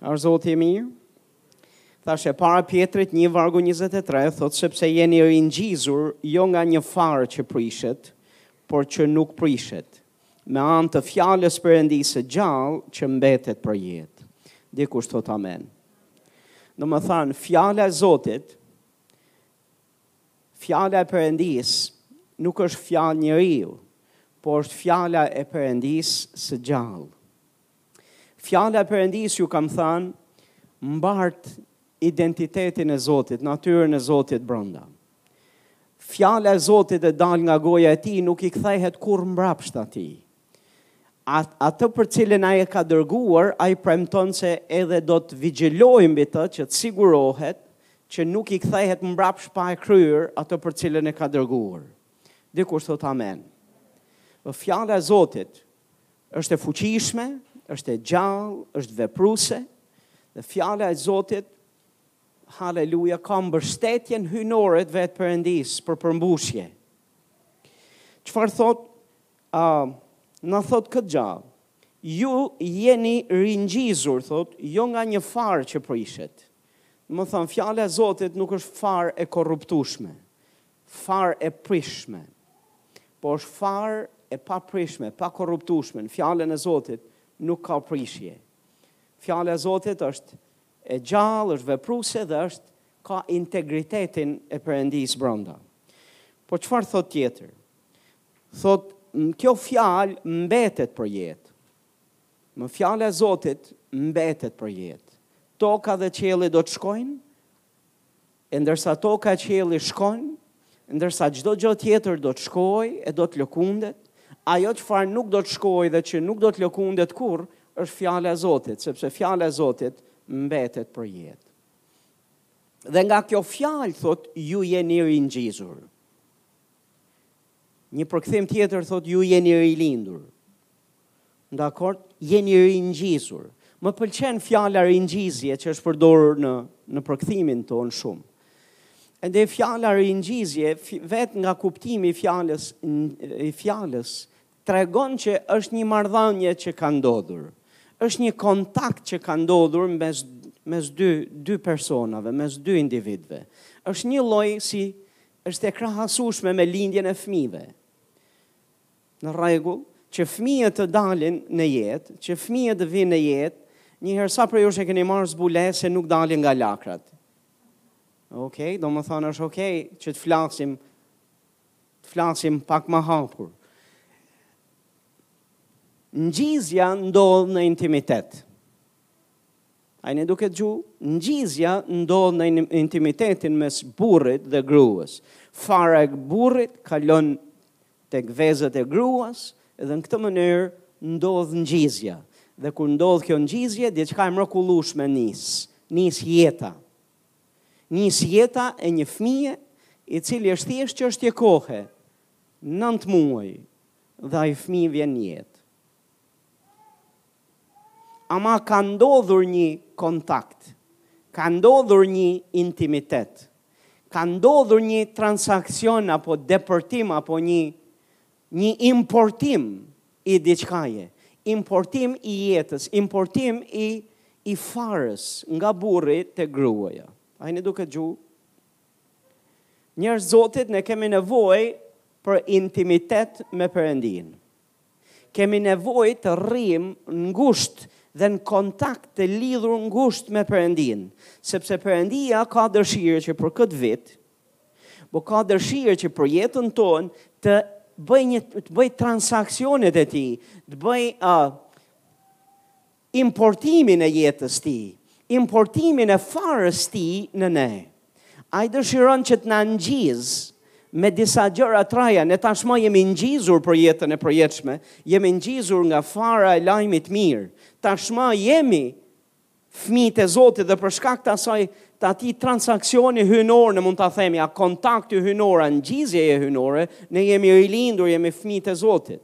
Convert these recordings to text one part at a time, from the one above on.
Ar Zoti i mirë, Thashë e para Pjetrit 1 vargu 23 thotë sepse jeni ringjizur jo nga një farë që prishet, por që nuk prishet, me anë të fjalës së Perëndisë së gjallë që mbetet përjetë. Dikush thotë amen. Domethënë, fjala e Zotit, fjala e Perëndisë, nuk është fjalë njeriu, por është fjala e Perëndisë së gjallë. Fjala e Perëndisë ju kam thënë, mbart identitetin e Zotit, natyrën e Zotit brenda. Fjala e Zotit e dalë nga goja e tij nuk i kthehet kurrë mbrapsht atij. At, atë për cilën ai e ka dërguar, ai premton se edhe do të vigjilojë mbi të që të sigurohet që nuk i kthehet mbrapsht pa e kryer atë për cilën e ka dërguar. Dikush thotë amen. Fjala e Zotit Është e fuqishme, është e gjallë, është vepruese dhe fjala e Zotit Haleluja, ka mbështetjen hyjnore të vetë Perëndisë për përmbushje. Çfarë thotë, uh, na thotë këtë fjalë, ju jeni ringjizur, thotë, jo nga një farë që prishet. Domethënë, fjala e Zotit nuk është farë e korruptueshme. Farë e prishme. Po është farë e paprishme, pakorruptueshme, në fjalën e Zotit nuk ka prishje. Fjala e Zotit është e gjallë, është vepruese dhe është ka integritetin e Perëndisë brënda. Po çfarë thotë tjetër? Thotë, kjo fjalë mbetet përjetë. M, fjala e Zotit mbetet përjetë. Toka dhe qielli do të shkojnë, E ndërsa toka e qielli shkojnë, ndërsa çdo gjë tjetër do të shkojë e do të lëkundet, ajo çfarë nuk do të shkojë dhe që nuk do të lëkundet kurrë, është fjala e Zotit, sepse fjala e Zotit mbetet përjetë. Dhe nga kjo fjalë thotë ju jeni ringjizur. Një përkthim tjetër thotë ju jeni rilindur. Dakord? Jeni ringjizur. Më pëlqen fjala ringjizje që është përdorur në në përkthimin tonë shumë. Edhe fjala ringjizje vetë nga kuptimi i fjalës i fjalës tregon që është një marrëdhënie që ka ndodhur. Është një kontakt që ka ndodhur mes mes dy dy personave, mes dy individëve. Është një lloj si është e krahasueshme me lindjen e fëmijëve. Në rregull, që fëmijët të dalin në jetë, që fëmijët të vinë në jetë, njëherë sa prej jush e keni marrë zbulesë se nuk dalin nga lakrat? Okej, domethënë është okej që të flasim, të flasim pak më hapur. Ngjizja ndodh në intimitet. A jeni duke dëgju, ngjizja ndodh në intimitetin mes burrit dhe gruas. Fara e burrit kalon tek vezët e gruas dhe në këtë mënyrë ndodh ngjizja dhe kur ndodh kjo ngjizje diçka e mrekullueshme nis, nis jeta. Nis jeta e një fëmije i cili është thjesht çështje kohe, 9 muaj dhe ai fëmijë vjen në jetë. Ama ka ndodhur nji kontakt, ka ndodhur nji intimitet, ka ndodhur nji transaksion apo depërtim apo nji nji importim i diçkaje, importim i jetës, importim i i farës nga burri te gruaja. A jeni duke dëgju? Njerëz të Zotit ne kemi nevojë për intimitet me Perëndinë. Kemi nevojë të rrimë ngushtë dhe në kontakt të lidhur ngushtë me Perëndinë, sepse Perëndia ka dëshirë që për këtë vit, po ka dëshirë që për jetën tonë të bëjë një të bëjë transaksionet e tij, të bëjë uh, importimin e jetës tij, importimin e farës tij në ne. Ai dëshiron që të na ngjizë me disa gjëra të reja, ne tashmë jemi ngjizur për jetën e përjetshme, jemi ngjizur nga fara e lajmit të mirë, tashmë jemi fmijët e Zotit dhe për shkak të asaj të atij transaksioni hyjnor në mund ta themi, a kontakti hyjnor, a ngjizjeje hyjnore, ne jemi rilindur, jemi fmijët e Zotit.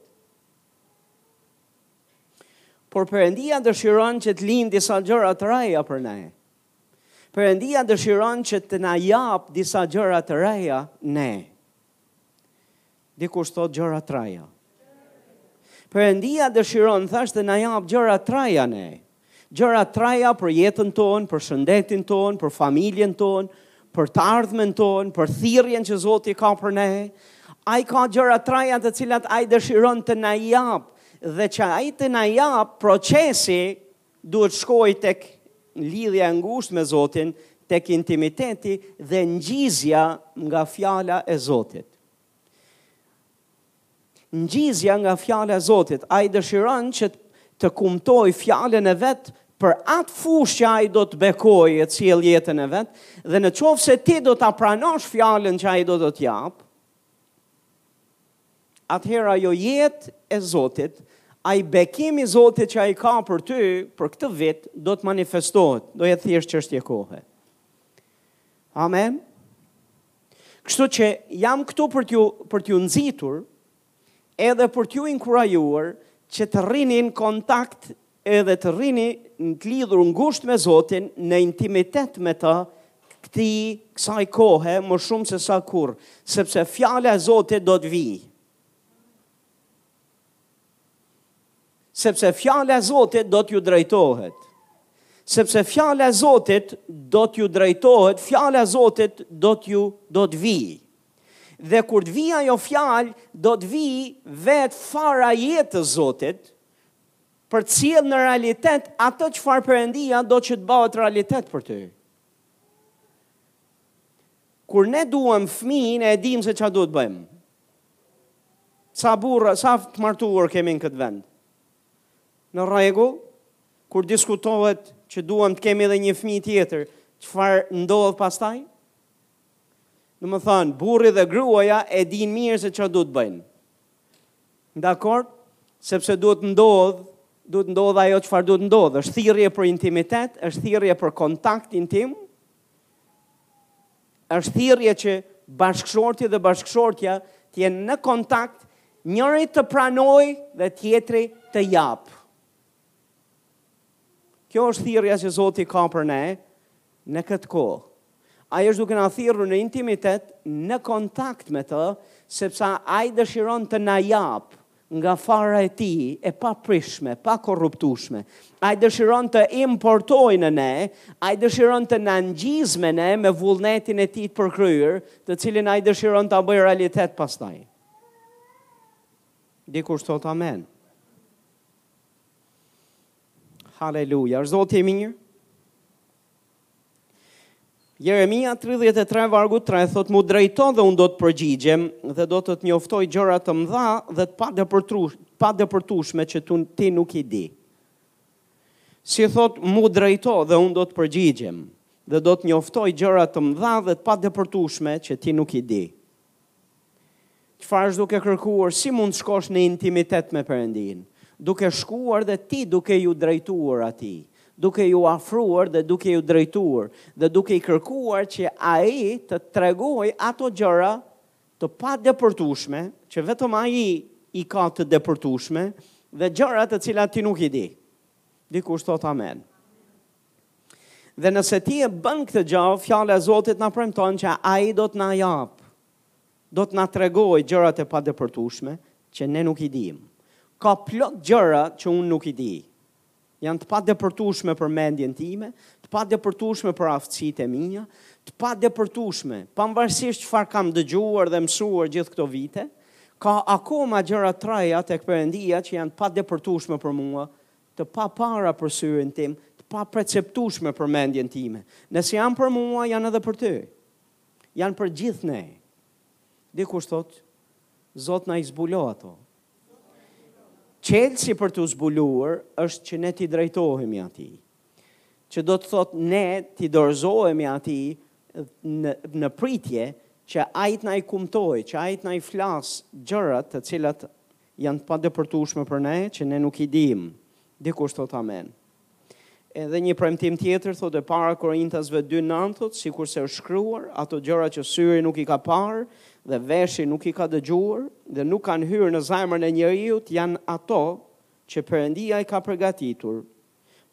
Por Perëndia dëshiron që të lindë disa gjëra të reja për ne. Perëndia dëshiron që të na japë disa gjëra të reja ne. Dikush thotë gjëra të reja. Perëndia dëshiron thashë të na japë gjëra të reja ne. Gjëra të reja për jetën tonë, për shëndetin tonë, për familjen tonë, për të ardhmen tonë, për thirrjen që Zoti ka për ne. Ai ka gjëra të reja të cilat ai dëshiron të na i japë dhe që ai të na i japë procesi duhet të shkojë tek lidhja e ngushtë me Zotin, tek intimiteti dhe ngjizja nga fjala e Zotit. Ngjizja nga fjala e Zotit, ai dëshiron që të kumtojë fjalën e vet për atë fushë që ai do të bekojë e sjell jetën e vet, dhe në qofë se ti do ta pranosh fjalën që ai do të të japë, atëherë ajo jetë e Zotit, ai bekim i Zotit që ai ka për ty, për këtë vit, do të manifestohet, do jetë thjesht çështje kohe. Amen. Kështu që jam këtu për t'ju për t'ju nxitur edhe për t'ju inkurajuar që të rrini në kontakt edhe të rrini të lidhur ngushtë me Zotin, në intimitet me të, këtij kësaj kohe më shumë sesa kurrë, sepse fjala e Zotit do të vijë. Sepse fjala e Zotit do t'ju drejtohet. Sepse fjala e Zotit do t'ju drejtohet, fjala e Zotit do t'ju do të vijë. Dhe kur të vijë ajo fjalë, do të vijë vetë fara e jetës së Zotit, për të sjellë në realitet atë çfarë Perëndia do që të bëhet realitet për ty. Kur ne duam fmijë, ne e dimë se ça duhet të bëjmë. Sa burra, sa të martuar kemi në këtë vend. Në rregull, kur diskutohet që duam të kemi edhe një fëmijë tjetër, çfarë ndodh pastaj? Domethënë, burri dhe gruaja e dinë mirë se ça duhet të bëjnë. Dakord, sepse duhet të ndodhë, duhet të ndodhë ajo çfarë duhet të ndodhë, është thirje për intimitet, është thirje për kontakt intim, Është thirrje që bashkëshorti dhe bashkëshortja të jenë në kontakt, njëri të pranojë dhe tjetri të japë. Kjo është thirrja që Zoti ka për ne në këtë kohë. Ai është duke na thirrur në intimitet, në kontakt me të, sepse ai dëshiron të na japë, Nga fara e tij, e paprishshme, pakorruptueshme. Ai dëshiron të importojë në ne, ai dëshiron të na ngjizë me ne me vullnetin e tij të përkryer, të cilin ai dëshiron ta bëjë realitet pastaj. Dikush thotë amen. Haleluja, është Zoti i mirë. Jeremia 33 e tre vargu tre thotë m'u drejto dhe unë do të përgjigjem dhe do të të njoftoj gjëra të mëdha dhe të padepërtush, padepërtueshme që tu, ti nuk i di. Si thotë m'u drejto dhe unë do të përgjigjem dhe do të njoftoj gjëra të mëdha dhe të padepërtueshme që ti nuk i di. Çfarë është duke kërkuar? Si mund të shkosh në intimitet me Perëndinë? Duke shkuar dhe ti duke iu drejtuar atij, duke iu afruar dhe duke iu drejtuar dhe duke i kërkuar që ai të tregojë ato gjëra të padepërtueshme që vetëm ai i ka të depërtueshme dhe gjëra të cilat ti nuk i di. Dikush thotë amen. Dhe nëse ti e bën këtë gjë, fjala e Zotit na premton që ai do të na japë, do të na tregojë gjërat e padepërtueshme që ne nuk i dimë. Ka plot gjëra që unë nuk i di. Janë të padepërtueshme për mendjen time, të padepërtueshme për aftësitë e mia, të padepërtueshme, pavarësisht çfarë kam dëgjuar dhe mësuar gjithë këto vite, ka akoma gjëra të reja tek Perëndia që janë të padepërtueshme për mua, Të papara për syrin tim, të paperceptueshme për mendjen time. Nëse janë për mua, janë edhe për ty. Janë për gjithë ne. Dikush thotë, Zot na i zbulo ato. Çelësi për t'u zbuluar është që ne t'i drejtohemi atij. Që do të thotë ne t'i dorëzohemi atij në, në pritje që ai të na i kumtojë, që ai të na i flasë gjërat të cilat janë të padepërtueshme për ne që ne nuk i dimë. Dikush thotë amen. Edhe një premtim tjetër thotë e para Korintasve 2:9 thotë sikurse është shkruar, ato gjëra që syri nuk i ka parë dhe veshi nuk i ka dëgjuar dhe nuk kanë hyrë në zemrën e njeriut janë ato që Perëndia i ka përgatitur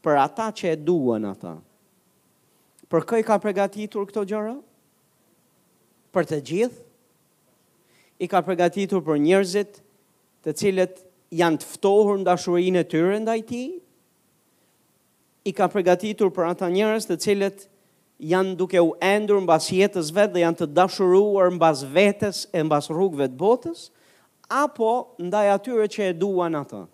për ata që e duan atë. Për kë i ka përgatitur këto gjëra? Për të gjithë i ka përgatitur për njerëzit të cilët janë të ftohur në dashurinë e tyre ndaj tij, i ka përgatitur për ata njerëz të cilët janë duke u endur mbas jetës së vet dhe janë të dashuruar mbas vetes e mbas rrugëve të botës, apo ndaj atyre që e duan atë.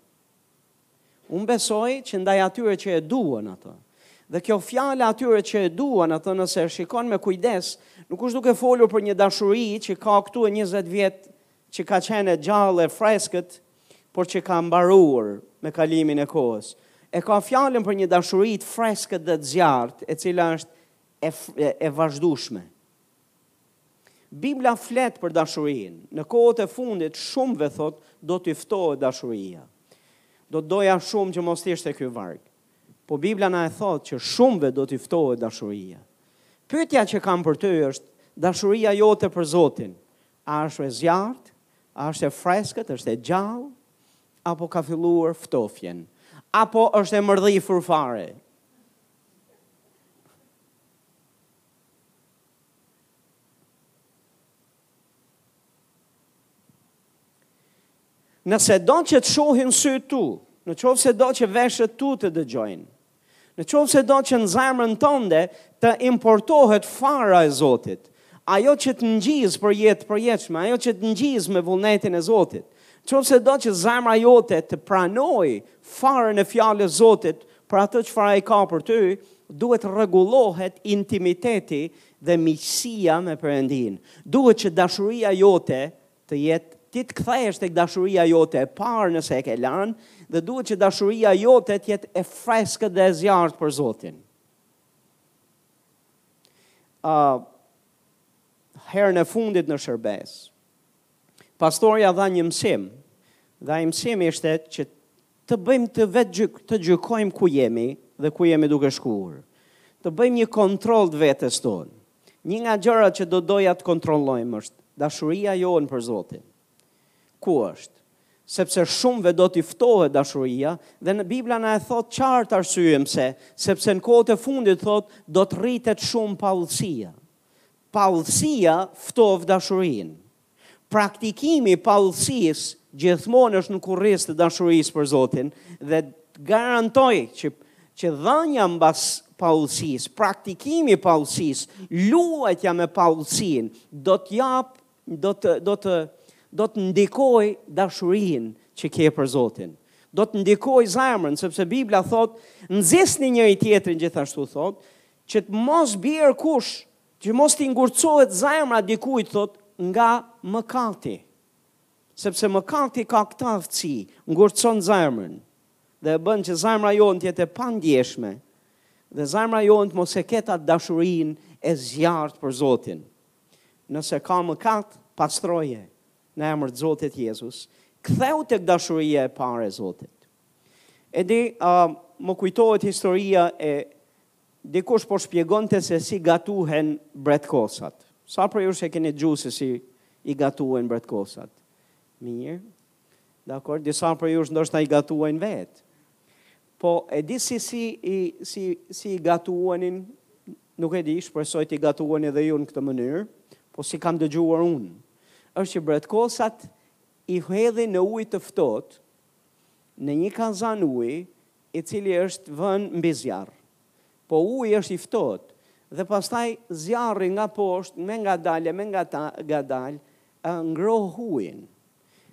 Unë besoj që ndaj atyre që e duan atë. Dhe kjo fjala atyre që e duan atë nëse e shikon me kujdes, nuk është duke folur për një dashuri që ka këtu e 20 vjet që ka qenë e gjallë e freskët, por që ka mbaruar me kalimin e kohës. E ka fjalën për një dashuri të freskët dhe të zjarrtë, e cila është e, e, e vazhdueshme. Bibla flet për dashurinë. Në kohët e fundit shumëve thotë do t'i ftohet dashuria. Do të doja shumë që mos të ishte ky varg. Po Bibla na e thotë që shumëve do t'i ftohet dashuria. Pyetja që kam për ty është dashuria jote për Zotin. A është e zjarrtë? A është e freskët? Është e gjallë? Apo ka filluar ftofjen? Apo është e mërdhifur fare? Nëse do që të shohin sytë tu, në qoftë se do që veshët tu të dëgjojnë, në qoftë se do që në zemrën tënde të importohet fara e Zotit, ajo që të ngjizë për jetë të përjetshme, ajo që të ngjizë me vullnetin e Zotit, në qoftë se do që zemra jote të pranojë farën e fjalës Zotit, Për atë çfarë ai ka për ty, duhet të rregullohet intimiteti dhe miqësia me Perëndinë. Duhet që dashuria jote të jetë ti të kthehesh tek dashuria jote e parë nëse e ke lanë dhe duhet që dashuria jote të jetë e freskët dhe e zjarrtë për Zotin. Ë uh, herën e fundit në shërbesë pastorja dha një mësim dhe ai mësim ishte që Të bëjmë të vetëgjyk, të gjykojmë ku jemi dhe ku jemi duke shkuar. Të bëjmë një kontroll të vetes tonë. Një nga gjërat që do doja të kontrollojmë është dashuria jonë për Zotin. Ku është? Sepse shumëve do t'i ftohet dashuria dhe Bibla na e thotë qartë arsyen pse, sepse në kohët e fundit thotë do të rritet shumë paudhësia. Paudhësia ftoh dashurinë. Praktikimi i paudhësisë gjithmonë është në kurriz të dashurisë për Zotin dhe të garantoj që që dhënia mbas paudhësisë, praktikimi i paudhësisë, luajtja me paudhësinë do të japë do të do të do të ndikojë dashurinë që ke për Zotin. Do të ndikojë zemrën sepse Bibla thotë nxisni njëri-tjetrin gjithashtu thotë që të mos bjerë kush Që mos t'i ngurtësohet zemra dikujt thotë nga mëkati. Sepse mëkati ka këtë aftësi, ngurtëson zemrën dhe e bën që zemra jonë të jetë e pandjeshme dhe zemra jonë të mos e ketë atë dashurinë e zjarrtë për Zotin. Nëse ka mëkat, pastroje në emër të Zotit Jezus, kthehu tek dashuria e parë e Zotit. E di, uh, më kujtohet historia e Dikush po shpjegonte se si gatuhen bretkosat. Sa prej jush e keni dëgjuar se si gatuhen bretkosat? Mirë. Dakord, disa prej jush ndoshta i gatuajnë vetë. Po e di si si i si si i gatuanin, nuk e di, shpresoj t'i gatuani edhe ju në këtë mënyrë, po si kam dëgjuar unë. Është që bretkosat i hedhin në ujë të ftohtë, në një kazan uji, i cili është vënë mbi zjarr. Po uji është i ftohtë, dhe pastaj zjarri nga poshtë, me ngadalë e me ngadalë, ngroh ujin.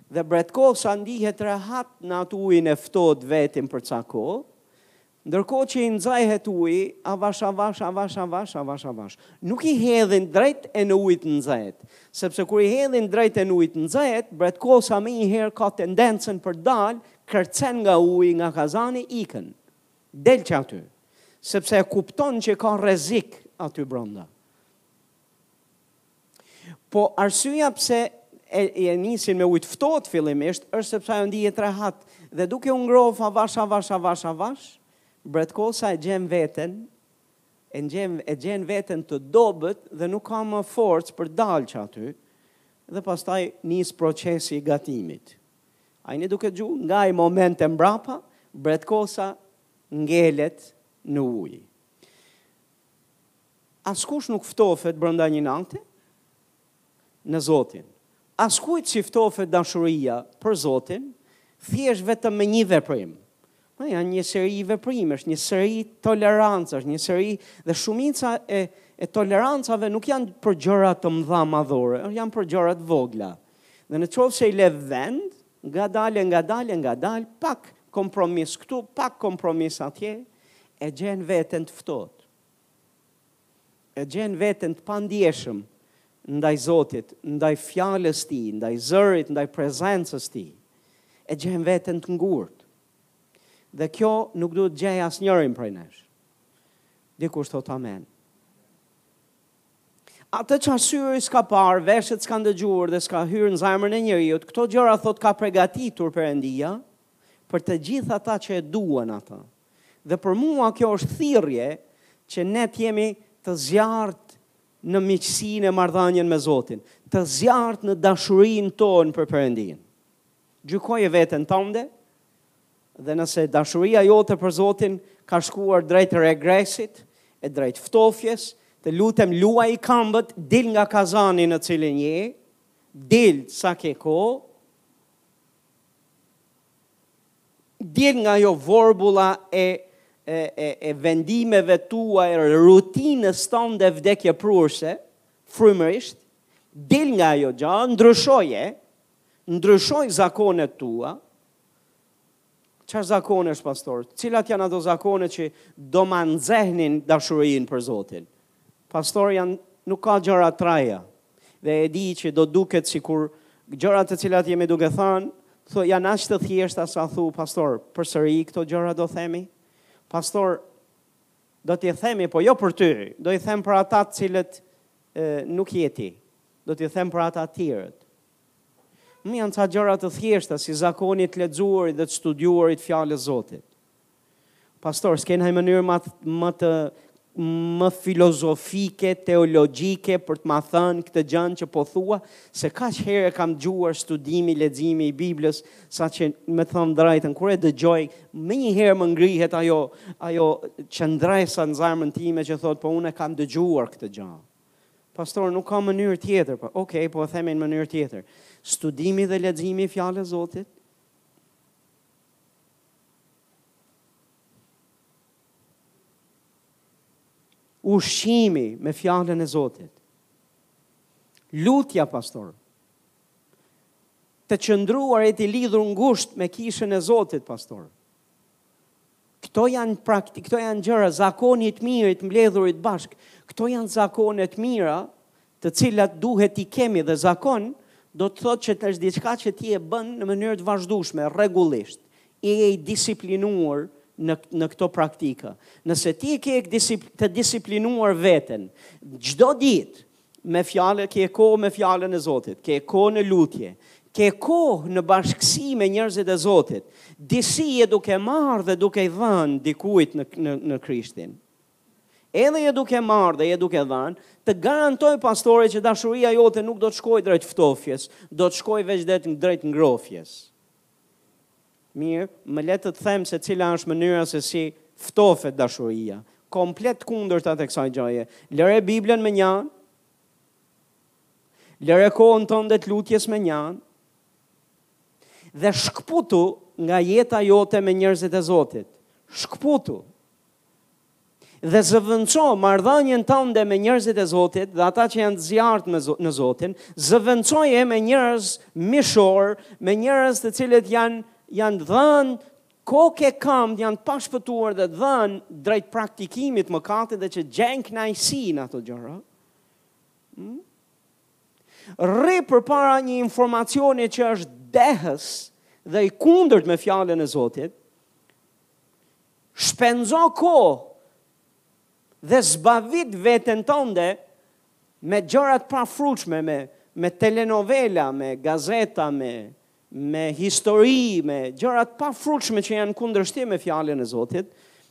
Dhe bretkosa ndihet rehat në atë ujin e ftohtë vetin për ca kohë, ndërkohë që i nxehet uji, avash, avash, avash, avash, avash, avash. Nuk i hedhin drejt e në ujë të nxehtë, sepse kur i hedhin drejt e në ujë të nxehtë, bretkosa menjëherë ka tendencën për të dalë, Kërcen nga uji, nga kazani ikën. Del që aty. Sepse e kupton që ka rrezik aty brenda. Po arsyeja pse e, e nisin me ujë të ftohtë fillimisht është sepse ajo ndihet rehat dhe duke u ngrohur avash avash avash avash, bretkosa e gjen veten e gjen e gjen veten të dobët dhe nuk ka më forcë për dalë që aty dhe pastaj nis procesi i gatimit. Ai ne duket gjuhë nga ai moment e mbrapa, bretkosa ngelet në ujë. Askush nuk ftofet brënda një nate në Zotin. Askujt s'i ftofet dashuria për Zotin, thjesht vetëm me një veprim. Këto janë një seri veprimesh, një seri tolerancash, një seri dhe shumica e e tolerancave nuk janë për gjëra të mëdha madhore, janë për gjëra të vogla. Dhe në qoftë se i lë vend, ngadalë, ngadalë, ngadalë, pak kompromis këtu, pak kompromis atje, e gjen veten të ftohtë. e gjen veten të pandjeshëm ndaj Zotit, ndaj fjalës tij, ndaj zërit, ndaj prezencës tij, e gjen veten të ngurtë. Dhe kjo nuk duhet të gjejë asnjërin prej nesh. Dikush thotë amen. Atë ça syri s'ka parë, veshët s'kanë dëgjuar dhe s'ka hyrë në zemrën e njeriut, këto gjëra thotë ka pregatitur Perëndia për të gjithë ata që e duan atë. Dhe për mua kjo është thirrje që ne të jemi të zjarrtë në miqësinë e marrëdhënien me Zotin, të zjarrtë në dashurinë tonë për Perëndinë. Gjykoje veten tënde dhe nëse dashuria jote për Zotin ka shkuar drejt regresit e drejt ftofjes, të lutem luaji kambët, dil nga kazani në cilin je, dil sa ke kohë, Del nga ajo vorbulla e e e e vendimeve tua e rutinës tënde vdekjeprurëse, frymërisht, del nga ajo gjë, ndryshoje, ndryshoj zakonet tua. Ça zakonesh pastor? Cilat janë ato zakone që do ma nxehnin dashurinë për Zotin? Pastor janë nuk ka gjëra të reja dhe e di që do duket sikur gjërat të cilat jemi duke thënë thë janë aq të thjeshta sa thua pastor përsëri këto gjëra do t'i themi pastor do t'i themi po jo për ty do t'i them për ata të cilët e, nuk je ti do t'i them për ata të tjerët më janë ca gjëra të thjeshta si zakoni i të lexuarit dhe të studiuarit të fjalës së Zotit Pastor, s'ke naj mënyrë më më të më filozofike, teologjike për të ma thënë këtë gjënë që po thua, se kaq herë e kam dëgjuar studimi, leximi i Biblës, saqë me të thënë të drejtën, kur e dëgjoj, menjëherë më ngrihet ajo, ajo qëndresa në zemrën time që thotë, po unë e kam dëgjuar këtë gjënë. Pastor, nuk ka mënyrë tjetër, po, okej, okay, po e themi në mënyrë tjetër. Studimi dhe leximi i fjalës së Zotit, Ushqimi me fjalën e Zotit. Lutja pastor. Të qëndruarit të lidhur ngushtë me kishën e Zotit pastor. Këto janë praktik, këto janë gjëra, zakoni i mirë, të mbledhurit bashkë. Këto janë zakone të mira të cilat duhet t'i kemi dhe zakon, do të thotë që të është diçka që ti e bën në mënyrë të vazhdueshme, rregullisht, je i disiplinuar në në këto praktika. Nëse ti e ke të disiplinuar veten çdo ditë me fjalë, ke kohë me fjalën e Zotit, ke kohë në lutje, ke kohë në bashkësi me njerëzit e Zotit, disi je duke marrë dhe duke i dhënë dikujt në në në Krishtin. Edhe je duke marrë dhe je duke dhënë, të garantoj pastori që dashuria jote nuk do të shkojë drejt ftofjes, do të shkojë veç drejt ngrofjes. Mirë, më le të të them se cila është mënyra se si ftofet dashuria. Komplet e kundërta e kësaj gjëje. Lëre Biblën mënjanë, lëre kohën tënde të lutjes mënjanë, dhe shkëputu nga jeta jote me njerëzit e Zotit. Shkëputu. Dhe zëvendëso marrëdhënien tënde me njerëzit e Zotit dhe ata që janë të zjarrtë me në Zotin, zëvendësoje me njerëz mishorë, me njerëz të cilët janë janë dhënë kokë e këmbë, janë të pashpëtuar dhe dhënë drejt praktikimit të mëkatit dhe që gjejnë kënaqësi në ato gjëra. Hmm? Rri përpara një informacioni që është dehës dhe i kundërt me fjalën e Zotit, Shpenzo kohë dhe zbavit veten tënde me gjëra të pafrytshme, me me telenovela, me gazeta, me me histori, me gjëra të pafrytshme që janë në kundërshtim me fjalën e Zotit,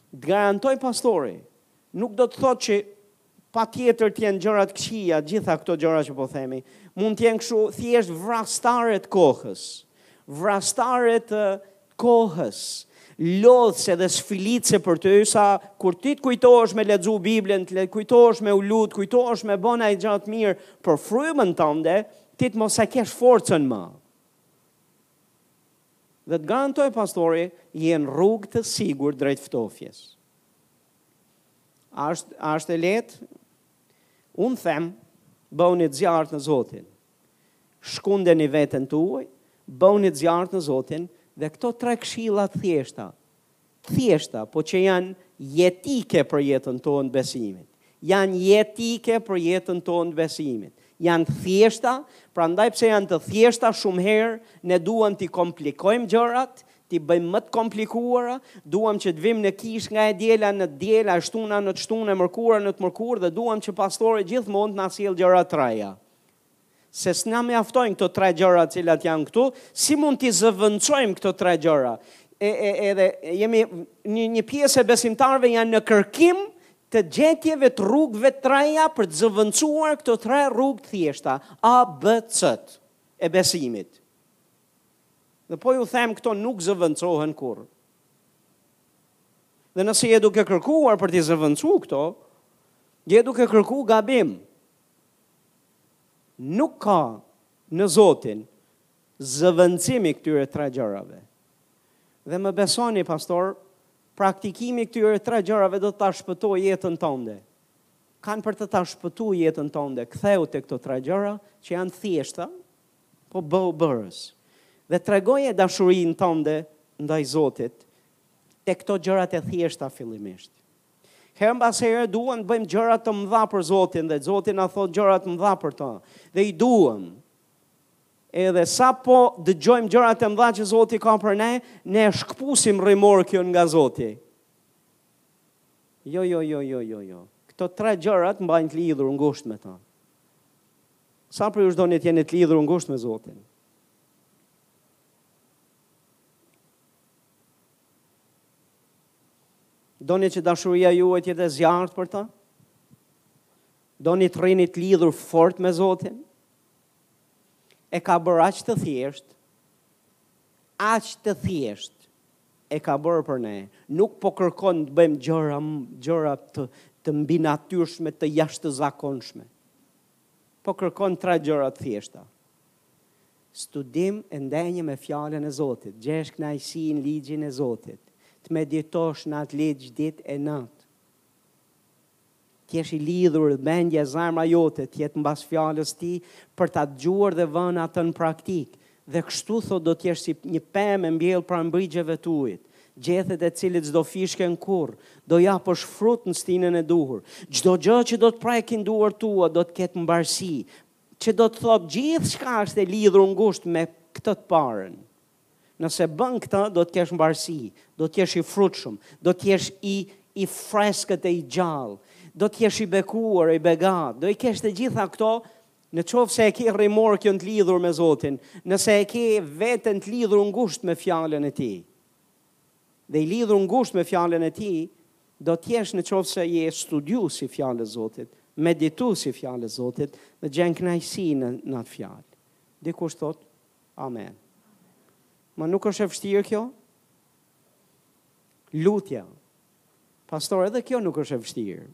të garantoj pastori, nuk do të thotë që Pa tjetër të jenë gjëra të këqija gjitha këto gjëra që po themi. Mund të jenë kështu thjesht vrastare të kohës. Vrastare të kohës. Lodhse dhe sfilitse për ty sa kur ti të kujtohesh me lexu Biblën, të kujtohesh me u lut, kujtohesh me bë naj gjë të mirë për frymën tënde, ti të mos e kesh forcën më. Dhe të garantoj pastori, je në rrugë të sigurt drejt ftofjes. A është, a është e lehtë? Unë them, bëhuni të zjarrtë në Zotin. Shkundeni veten tuaj, bëhuni të zjarrtë në Zotin dhe këto tre këshilla të thjeshta, të thjeshta, po që janë jetike për jetën tonë të besimit. Janë jetike për jetën tonë të besimit. Janë të thjeshta, prandaj pse janë të thjeshta shumë herë ne duam t'i komplikojmë gjërat, t'i bëjmë më të komplikuara, duam që të vijmë në kishë nga e diela në të diel, e shtuna në të shtunë, e mërkura në të mërkurë dhe duam që pastori gjithmonë të na sjellë gjëra të reja. Se s'na mjaftojnë këto tre gjëra të cilat janë këtu, si mund t'i zëvendësojmë këto tre gjëra? E, e, edhe jemi një, një pjesë e besimtarëve janë në kërkim të gjetjeve të rrugëve të reja për të zëvendësuar këto tre rrugë të thjeshta, A, B, C-të e besimit. Dhe po ju them këto nuk zëvendësohen kurrë. Dhe nëse je duke kërkuar për t'i zëvendësu këto, je duke kërku gabim. Nuk ka në Zotin zëvendësim i këtyre tre gjërave. Dhe më besoni pastor, praktikimi i këtyre tre gjërave do të ta shpëtojë jetën tënde. Kan për të ta shpëtu jetën tënde. Kthehu te këto tre gjëra që janë të thjeshta, Po bëhu bërës dhe tregoje dashurinë tënde ndaj Zotit te këto gjërat e thjeshta fillimisht. Herë mbas here duam të bëjmë gjëra të mëdha për Zotin dhe Zoti na thotë gjëra të mëdha për të dhe i duam. Edhe sapo dëgjojmë gjërat e mëdha që Zoti ka për ne, ne shkëpusim rimorkion nga Zoti. Jo, jo, jo, jo, jo, jo. Këto tre gjëra të mbajnë të lidhur ngushtë me ta. Sa prej jush doni të jeni të lidhur ngushtë me Zotin? Doni që dashuria juaj të jetë e zjarrtë për ta? Doni të rrini të lidhur fort me Zotin? E ka bërë aq të thjeshtë, aq të thjeshtë, e ka bërë për ne, nuk po kërkon të bëjmë gjëra, gjëra të, të mbinatyrshme, të jashtëzakonshme. Po kërkon tre gjëra të thjeshta, studim e ndenjje me Fjalën e Zotit, të gjesh kënaqësi në ligjin e Zotit, të meditosh në atë ligj ditë e natë, të jesh i lidhur dhe mendja e zemra jote të jetë mbas Fjalës së Tij për ta dëgjuar dhe vënë atë në praktikë. Dhe kështu, thotë, do të jesh si një pemë e mbjellë pranë brigjeve të ujit, gjethet e të cilit s'do fishken kurrë, do japësh frut në stinën e duhur. Çdo gjë që do të prekin duart tua do të ketë mbarësi, që do të thotë gjithçka është e lidhur ngushtë me këtë të parën. Nëse bën këtë, do të kesh mbarësi, do të jesh i frutshëm, do të jesh i i freskët e i gjallë, do të jesh i bekuar, i begatë, do i kesh të gjitha këto Në qoftë se e ke rimorkion të lidhur me Zotin, nëse e ke veten të lidhur ngushtë me Fjalën e Tij, dhe i lidhur ngushtë me Fjalën e Tij, do të jesh në qoftë se je studiues i Fjalës së Zotit, meditues i Fjalës së Zotit, dhe gjen kënaqësi në, në atë fjalë. Dikush thotë, Amen. Ma nuk është e vështirë kjo? Lutja. Pastor, edhe kjo nuk është e vështirë.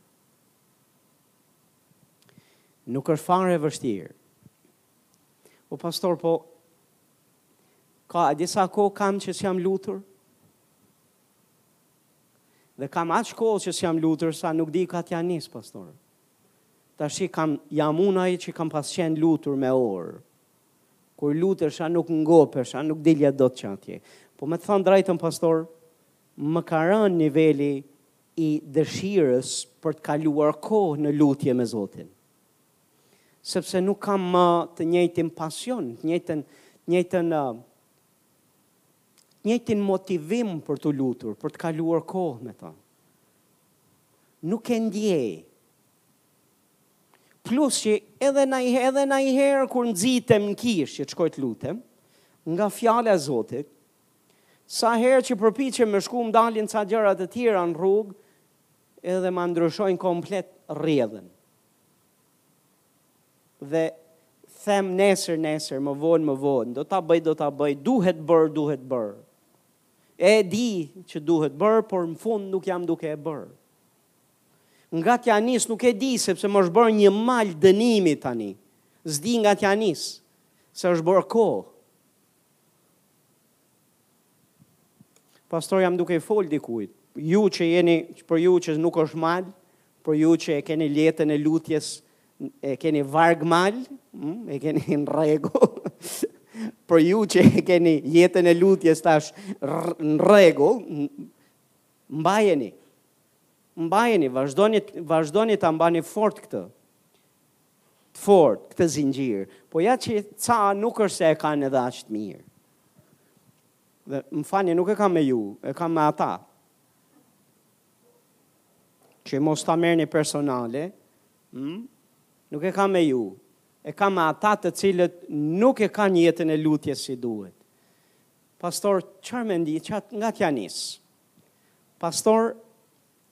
Nuk është fare e vështirë. O pastor, po ka disa kohë kam që s'jam lutur? Dhe kam aq kohë që s'jam lutur, sa nuk di ka t'ja nis, pastor. Tashi kam, jam unë ai që kam pas qenë lutur me orë. Kur lutesha nuk ngopesha, nuk dilja dot që atje. Po me të thënë drejtën, pastor, më ka rënë niveli i dëshirës për të kaluar kohë në lutje me Zotin. Sepse nuk kam më të njëjtin pasion, të njëjtën, të njëjtën, të njëjtin motivim për t'u lutur, për të kaluar kohë me të. Nuk e ndjej. Plus që edhe na edhe nai herë kur nxitem në kishë që të shkoj të lutem, nga fjala e Zotit, Sa herë që përpiqem me shku më dalin ca gjëra të tjera në rrugë edhe ma ndryshojnë komplet rrjedhën. Dhe them nesër nesër, më vonë më vonë, do ta bëj, do ta bëj, duhet bërë, duhet bërë. E di që duhet bërë, por në fund nuk jam duke e bërë. Nga t'ja nis nuk e di sepse më është bërë një mal dënimi tani. S'di nga t'ja nis se është bërë kohë. Pastor jam duke i fol dikujt. Ju që jeni për ju që nuk është mal, për ju që e keni jetën e lutjes, e keni vargmal, mm, e keni në rregull. për ju që e keni jetën e lutjes tash në rregull, mbajeni. Mbajeni, vazhdoni vazhdoni ta mbani fort këtë. Të fortë këtë zinxhir, po ja që ca nuk është se e kanë edhe aq të mirë. Dhe më falni, nuk e kam me ju, e kam me ata. Që mos ta merrni personale, hm? Nuk e kam me ju, e kam me ata të cilët nuk e kanë jetën e lutjes si duhet. Pastor, çfarë mendon, nga t'ia nis? Pastor,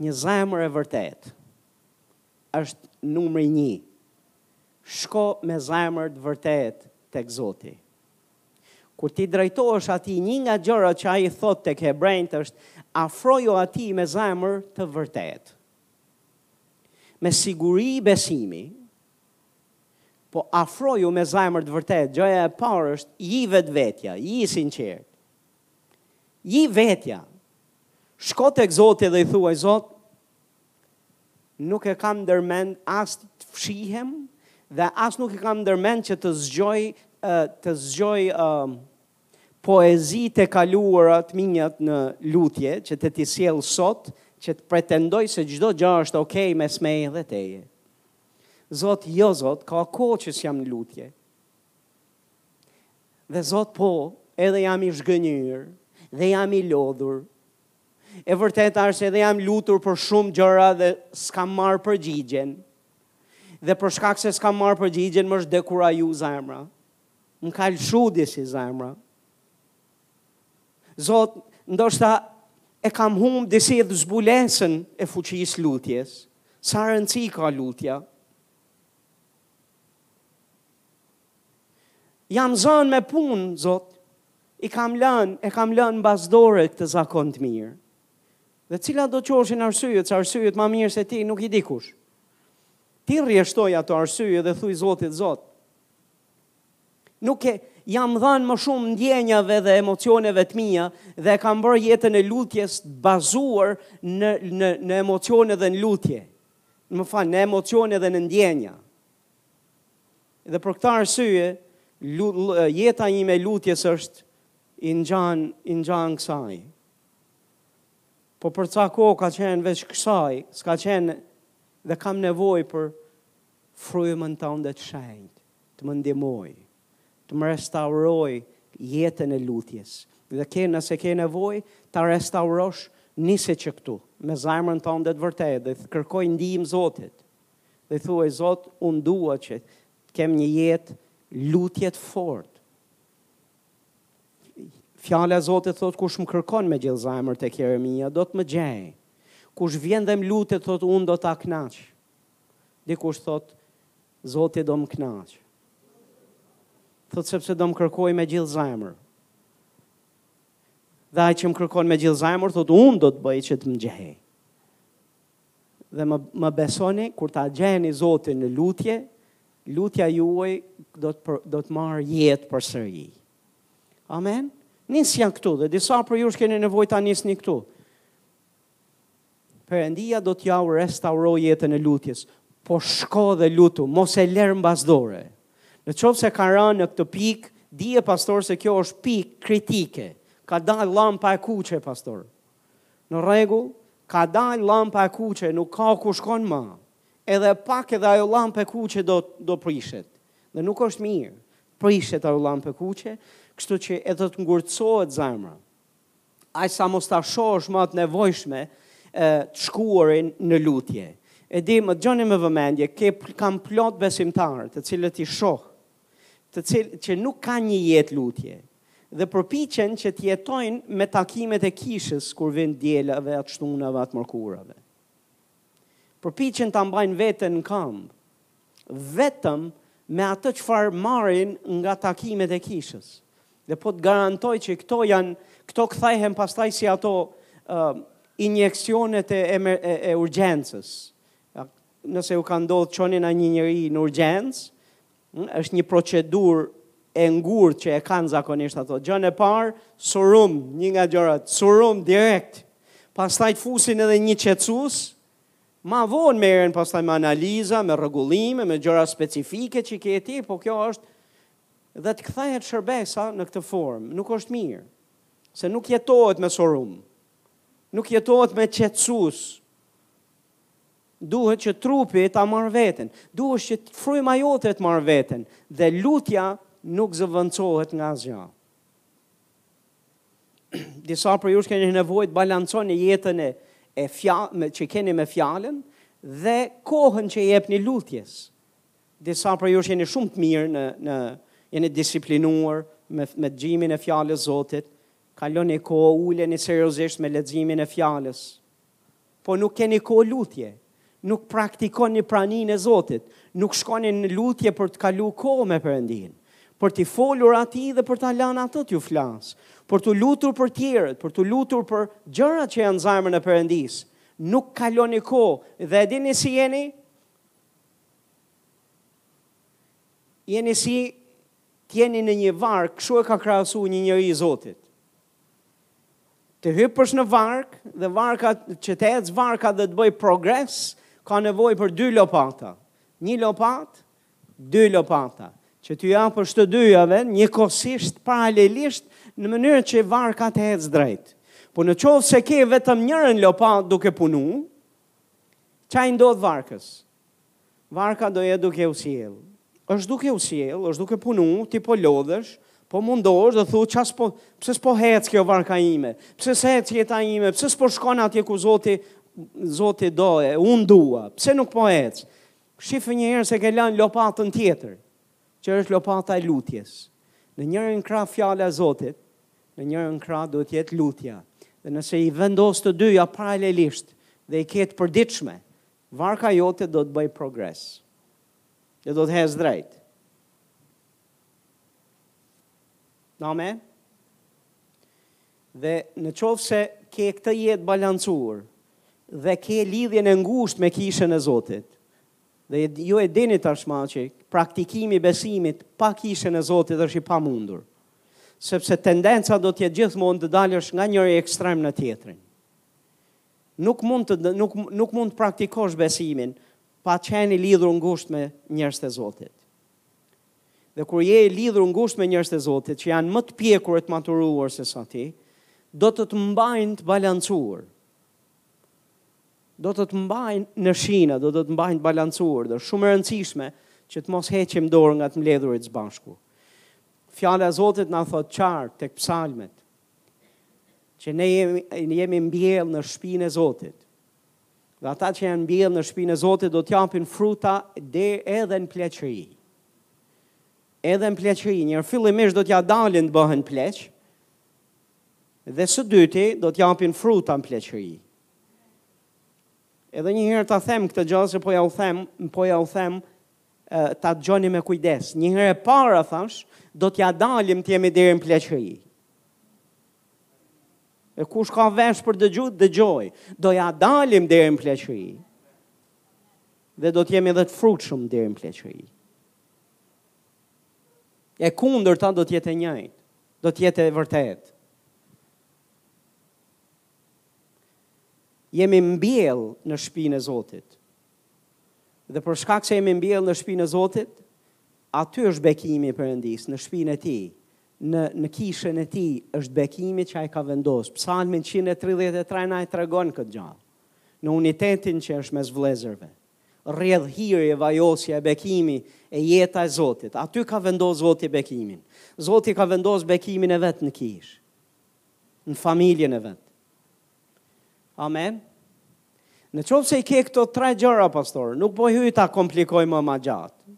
një zemër e vërtetë. është numri nji shko me zemër të vërtetë tek zoti kur t'i drejtohesh atij nji nga gjërat që ai thotë tek hebrenjtë është afroju atij me zemër të vërtetë me siguri besimi po afroju me zemër të vërtetë gjëja e parë është ji vetvetja ji i sinqertë ji vetja shko tek zoti dhe i thuaj zot nuk e kam ndër mend as të fshihem dhe as nuk e kam ndër mend që të zgjoj të zgjoj uh, poezitë e kaluara të miat në lutje që të t'i sjell sot që të pretendoj se çdo gjë është okay mes meje dhe teje. Zot, jo Zot, ka kohë që s'jam në lutje. Dhe Zot po, edhe jam i zhgënjyer dhe jam i lodhur E vërteta se edhe jam lutur për shumë gjëra dhe s'kam marrë përgjigjen. Dhe për shkak se s'kam marrë përgjigjen, më është dekuraju zemra. Më ka lëshu disi zemra. Zot, ndoshta e kam humb disi dhe zbulesën e fuqisë së lutjes. Sa rëndësi ka lutja? Jam zënë me punë, Zot. I kam lënë, e kam lënë mbas dore këtë zakon të mirë. Dhe cilatdo qofshin arsyet, se arsyet ma mirë se ti nuk i di kush. Ti rreshtoji ato arsye dhe thuj Zotit, Zot, nuk u jam dhanë më shumë ndjenjave dhe emocioneve të mia dhe e kam bërë jetën e lutjes bazuar në, në, në emocione dhe në lutje. Më fal, në emocione dhe në ndjenja. Dhe për këtë arsye, jeta ime e lutjes është i ngjan, i ngjan kësaj. Po për ca kohë ka qenë veç kësaj, s'ka qenë dhe kam nevojë për frymën tënde të shenjtë, të më ndihmojë, të më restaurojë jetën e lutjes. Dhe ke nëse ke nevojë ta restaurosh nise që këtu, me zemrën tënde të vërtetë dhe kërkoji ndihmë Zotit. Dhe thuaj Zot unë dua që të kem një jetë lutje të fortë. Fjala e Zotit thot kush më kërkon me gjithë zemër tek Jeremia do të më gjejë. Kush vjen dhe më lutet thot unë do ta kënaq. Dikush thot Zoti do më kënaq. Thot sepse do më kërkojë me gjithë zemër. Dhe ai që më kërkon me gjithë zemër thot unë do të bëj që të më gjejë. Dhe më, më besoni, kur ta gjeni Zotin në lutje, lutja juaj do të, për, do të marrë jetë përsëri. Amen? Nisja këtu, dhe disa prej jush keni nevojë ta nisni këtu. Perëndia do t'jua restaurojë jetën e lutjes. Po shko dhe lutu, mos e lërë mbas dore. Në qoftë se ka rënë në këtë pikë, dije pastor se kjo është pikë kritike. Ka dalë lampa e kuqe, pastor. Në rregull, ka dalë llampa e kuqe, nuk ka ku shkon ma. Edhe pak edhe ajo llampa e kuqe do do prishet. Dhe nuk është mirë. Prishet ajo llampa e kuqe, kështu që e do të ngurtësohet zemra. Aq sa mos ta shohësh ma të nevojshme e të shkuarin në lutje. E di, më dëgjoni me vëmendje, ke kam plot besimtarë, të cilët i shoh, të cilë që nuk kanë një jetë lutje, dhe përpiqen që të jetojnë me takimet e kishës kur vijnë të dielave a të shtunave a të mërkurave. Përpiqen ta mbajnë veten në kambë vetëm me atë çfarë marrin nga takimet e kishës. Dhe po të garantoj që këto janë, këto kthehen pastaj si ato uh, injeksionet e, e, e, e urgjencës. Nëse u ka ndodhë çoni një njeri në urgjencë, Është një procedurë e ngurtë që e kanë zakonisht ato. Gjanë e parë, surum, një nga gjërat, surum direkt. Pastaj të fusin edhe një qetësues, ma vonë merren pastaj me analiza, me rregullime, me gjëra specifike që ke ti, po kjo është dhe të kthehet shërbesa në këtë formë, nuk është mirë. Se nuk jetohet me surum. Nuk jetohet me qetësues. Duhet që trupi ta marrë veten. Duhet që fryma jote të marrë veten dhe lutja nuk zëvendësohet nga asgjë. Disa prej jush keni nevojë të balanconi jetën e e fjalë që keni me fjalën dhe kohën që i jepni lutjes. Disa prej jush jeni shumë të mirë në në jeni disiplinuar me me dëgjimin e fjalës së Zotit. Kaloni kohë, uleni seriozisht me leximin e fjalës. Po nuk keni kohë lutje. Nuk praktikoni praninë e Zotit. Nuk shkoni në lutje për të kaluar kohë me Perëndinë, për t'i folur atij dhe për ta lënë atë t'ju flasë, për t'u lutur për tjerët, për t'u lutur për gjërat që janë zemrën e Perëndisë. Nuk kaloni kohë dhe e dini si jeni? Jeni si t'jeni në një varkë, kështu e ka krahasuar një njeri i Zotit. Të hypësh në varkë dhe varka që të ecë varka dhe të bëj progres, ka nevojë për dy lopata. Një lopatë, dy lopata që t'u japësh të dyjave njëkohësisht paralelisht në mënyrë që varka të ecë drejt. Po në qoftë se ke vetëm njërën lopatë duke punu, Ça i ndodh varkës? Varka do jet duke u sjell. Është duke u sjell, është duke punu, ti po lodhesh, po mundosh dhe thu ça s'po, pse s'po hec kjo varka ime? Pse s'hec jeta ime? Pse s'po shkon atje ku Zoti Zoti do e unë dua? Pse nuk po hec? Shife një herë se ke lënë lopatën tjetër. Që është lopata e lutjes. Në njërën krah fjala e Zotit, në njërën krah duhet të jetë lutja. Dhe nëse i vendos të dyja paralelisht dhe i ke të përditshme, varka jote do të bëjë progres. Dhe do të hecë drejt. Amen. Dhe në qoftë se ke këtë jetë balancuar dhe ke lidhjen e ngushtë me kishën e Zotit, Dhe ju e dini tashmë që praktikimi i besimit pa kishën e Zotit është i pamundur. Sepse tendenca do të jetë gjithmonë të dalësh nga njëri ekstrem në tjetrin. Nuk mund të nuk nuk mund të praktikosh besimin pa qenë i lidhur ngushtë me njerëzit e Zotit. Dhe kur je i lidhur ngushtë me njerëzit e Zotit që janë më të pjekur e të maturuar se sa ti, do të të mbajnë të balancuar. do të të mbajnë në shina, do të të mbajnë të balancuar, dhe shumë e rëndësishme që të mos heqim dorë nga të mbledhurit së bashku. Fjala e Zotit na thot qartë tek psalmet që ne jemi, jemi mbjell në shpinë e Zotit. Dhe ata që janë mbjell në shpinë e Zotit do të japin fruta dhe edhe në pleqëri. Edhe në pleqëri, një herë fillimisht do t'ja dalin të bëhen pleq, dhe së dyti do t'japin fruta në pleqëri. Edhe një herë ta them këtë gjë se po ja u them, po ja u them ta dëgjoni me kujdes. Një herë e para thash, do t'ja dalim të jemi deri në pleqëri. E kush ka vesh për dëgju, dëgjojë. Do ja dalim deri në pleqëri. Dhe do t'jemi edhe të frutshëm deri në pleqëri. E kundërta do t'jetë e njëjtë. Do t'jetë e vërtetë. Jemi mbjellë në shpinë e Zotit. Dhe për shkak se jemi mbjellë në shpinë e Zotit, aty është bekimi i Perëndisë, në shpinë e Tij, në në kishën e Tij është bekimi që ai ka vendos. Psalmi 133 na e tregon këtë gjë. Në unitetin që është mes vëllezërve, rrjedh hiri e vajosja e bekimi e jeta e Zotit. Aty ka vendos Zoti bekimin. Zoti ka vendos bekimin e vet në kishë. në familjen e vet. Amen. Në qoftë se i ke këto tre gjëra, pastor, nuk po hyj ta komplikoj mo ma gjatë.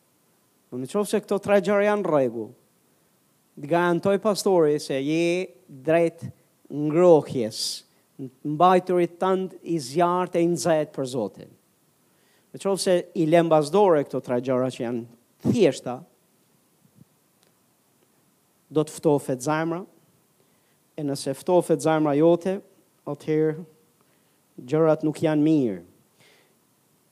Po në qoftë se këto tre gjëra janë në rregull, të garantoj pastori se je drejt ngrohjes, mbajturit tand i zjarrtë e i nxejt për Zotin. Në qoftë se i le mbas dore këto tre gjëra që janë të thjeshta, do të ftofet zemra, e nëse ftofet zemra jote, atëherë gjërat nuk janë mirë.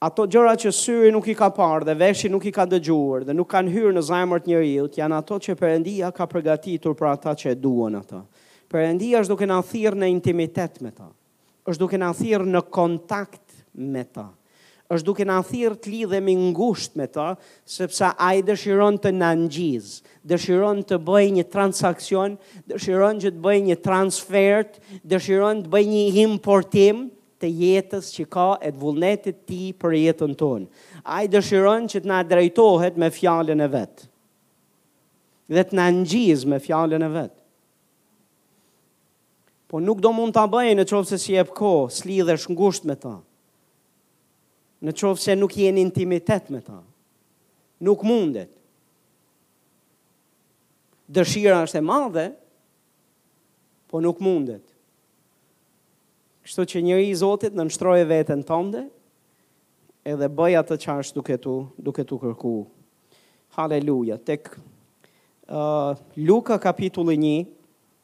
Ato gjëra që syri nuk i ka parë dhe veshi nuk i ka dëgjuar dhe nuk kanë hyrë në zemër të njeriut, janë ato që Perëndia ka përgatitur për ata që e duan atë. Perëndia është duke na thirrë në intimitet me ta. Është duke na thirrë në kontakt me ta. Është duke na thirrë të lidhemi ngushtë me ta, sepse ai dëshiron të na ngjizë, dëshiron të bëjë një transaksion, dëshiron që të bëjë një transfert, dëshiron të bëjë një importim të jetës që ka e të vullnetit të tij për jetën tonë. Ai dëshiron që të na drejtohet me fjalën e vet. Dhe të na ngjizë me fjalën e vet. Po nuk do mund ta bëjë në qoftë se s'i jep kohë, s'lidhesh ngushtë me ta. Në qoftë se nuk je në intimitet me ta. Nuk mundet. Dëshira është e madhe, po nuk mundet. Kështu që njeri i Zotit nënshtroje veten tande, edhe bëja të qartë duke t'u, duke t'u kërku. Haleluja, tek uh, Luka kapitulli 1,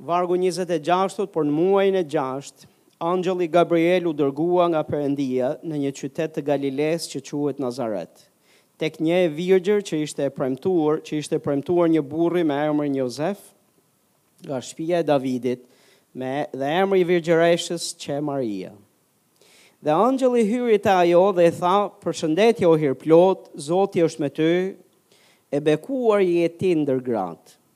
Vargu njëzet e gjashtë. Por në muajin e gjashtë, angjëlli Gabriel u dërgua nga Perëndia në një qytet të Galilesë që quhet Nazaret, tek një e virgjër që ishte e premtuar, që ishte premtuar një burri me emrin Jozef, nga shpia e Davidit, me dhe emri i virgjëreshës qe Maria. Dhe angjëlli hyri te ajo dhe i tha, Përshëndetje o hirplotë, Zoti është me ty, e bekuar je ti ndër gratë.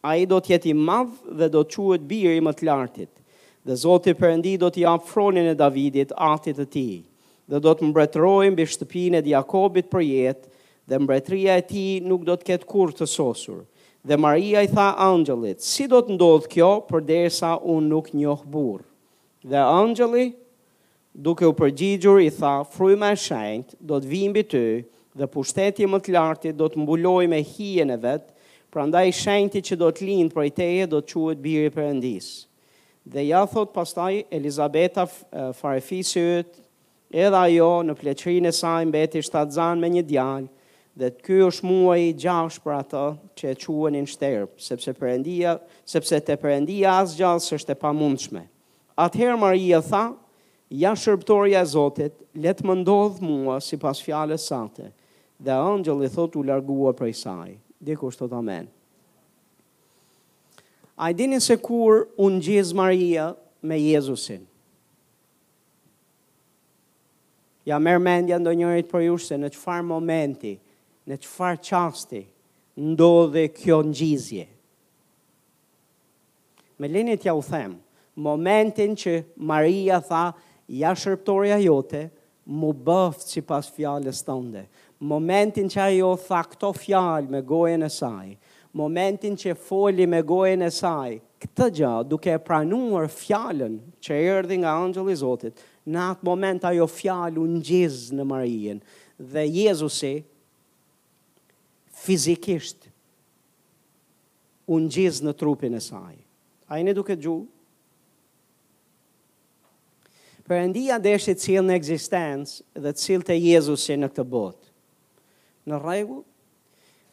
Ai do të jetë i madh dhe do të quhet biri i Më të Lartit. Dhe Zoti Perëndi do t'i japë fronin e Davidit, atit të tij, dhe do të mbretërojë mbi shtëpinë e Jakobit përjetë, dhe mbretëria e tij nuk do të ketë kurrë të sosur. Dhe Maria i tha angjëllit, Si do të ndodhë kjo, përderisa unë nuk njoh burrë? Dhe angjëlli Duke u përgjigjur i tha, Fryma e Shenjtë do të vijë mbi ty dhe pushteti i Më të Lartit do të mbulojë me hijen e vet, prandaj i Shenjti që do të lindë prej teje do të quhet Biri i Perëndisë. Dhe ja thotë pastaj Elizabeta farefisi yt, Edhe ajo në pleqërinë e saj mbeti shtatzanë me një djalë, dhe ky është muaji i gjashtë për atë që e quhenin shterpë, sepse Perëndia, sepse te Perëndia asgjë s'është e pamundshme. Atëherë Maria tha, Ja shërbëtorja e Zotit, le të më ndodhë mua sipas fjalës sate. Dhe ëngjëlli thotë u largua prej saj. Dikush thotë amen. A e dini se kur u ngjiz Maria me Jezusin? Ja merr mendja ndonjërit prej jush se në çfarë momenti, në çfarë çasti ndodhi kjo ngjizje. Më lini t'ja u them, momentin që Maria tha ja shërbëtorja jote m'u bëftë sipas fjalës tënde, momentin që ajo tha këto fjalë me gojën e saj, momentin që foli me gojën e saj këtë gjë duke e pranuar fjalën që erdhi nga ëngjëlli i Zotit, në atë moment ajo fjalë u ngjiz në Marinë dhe Jezusi fizikisht u ngjiz në trupin e saj. A jeni duke dëgju? Perëndia deshi të sillte në ekzistencë dhe të sillte Jezusin në këtë botë. Në rregull,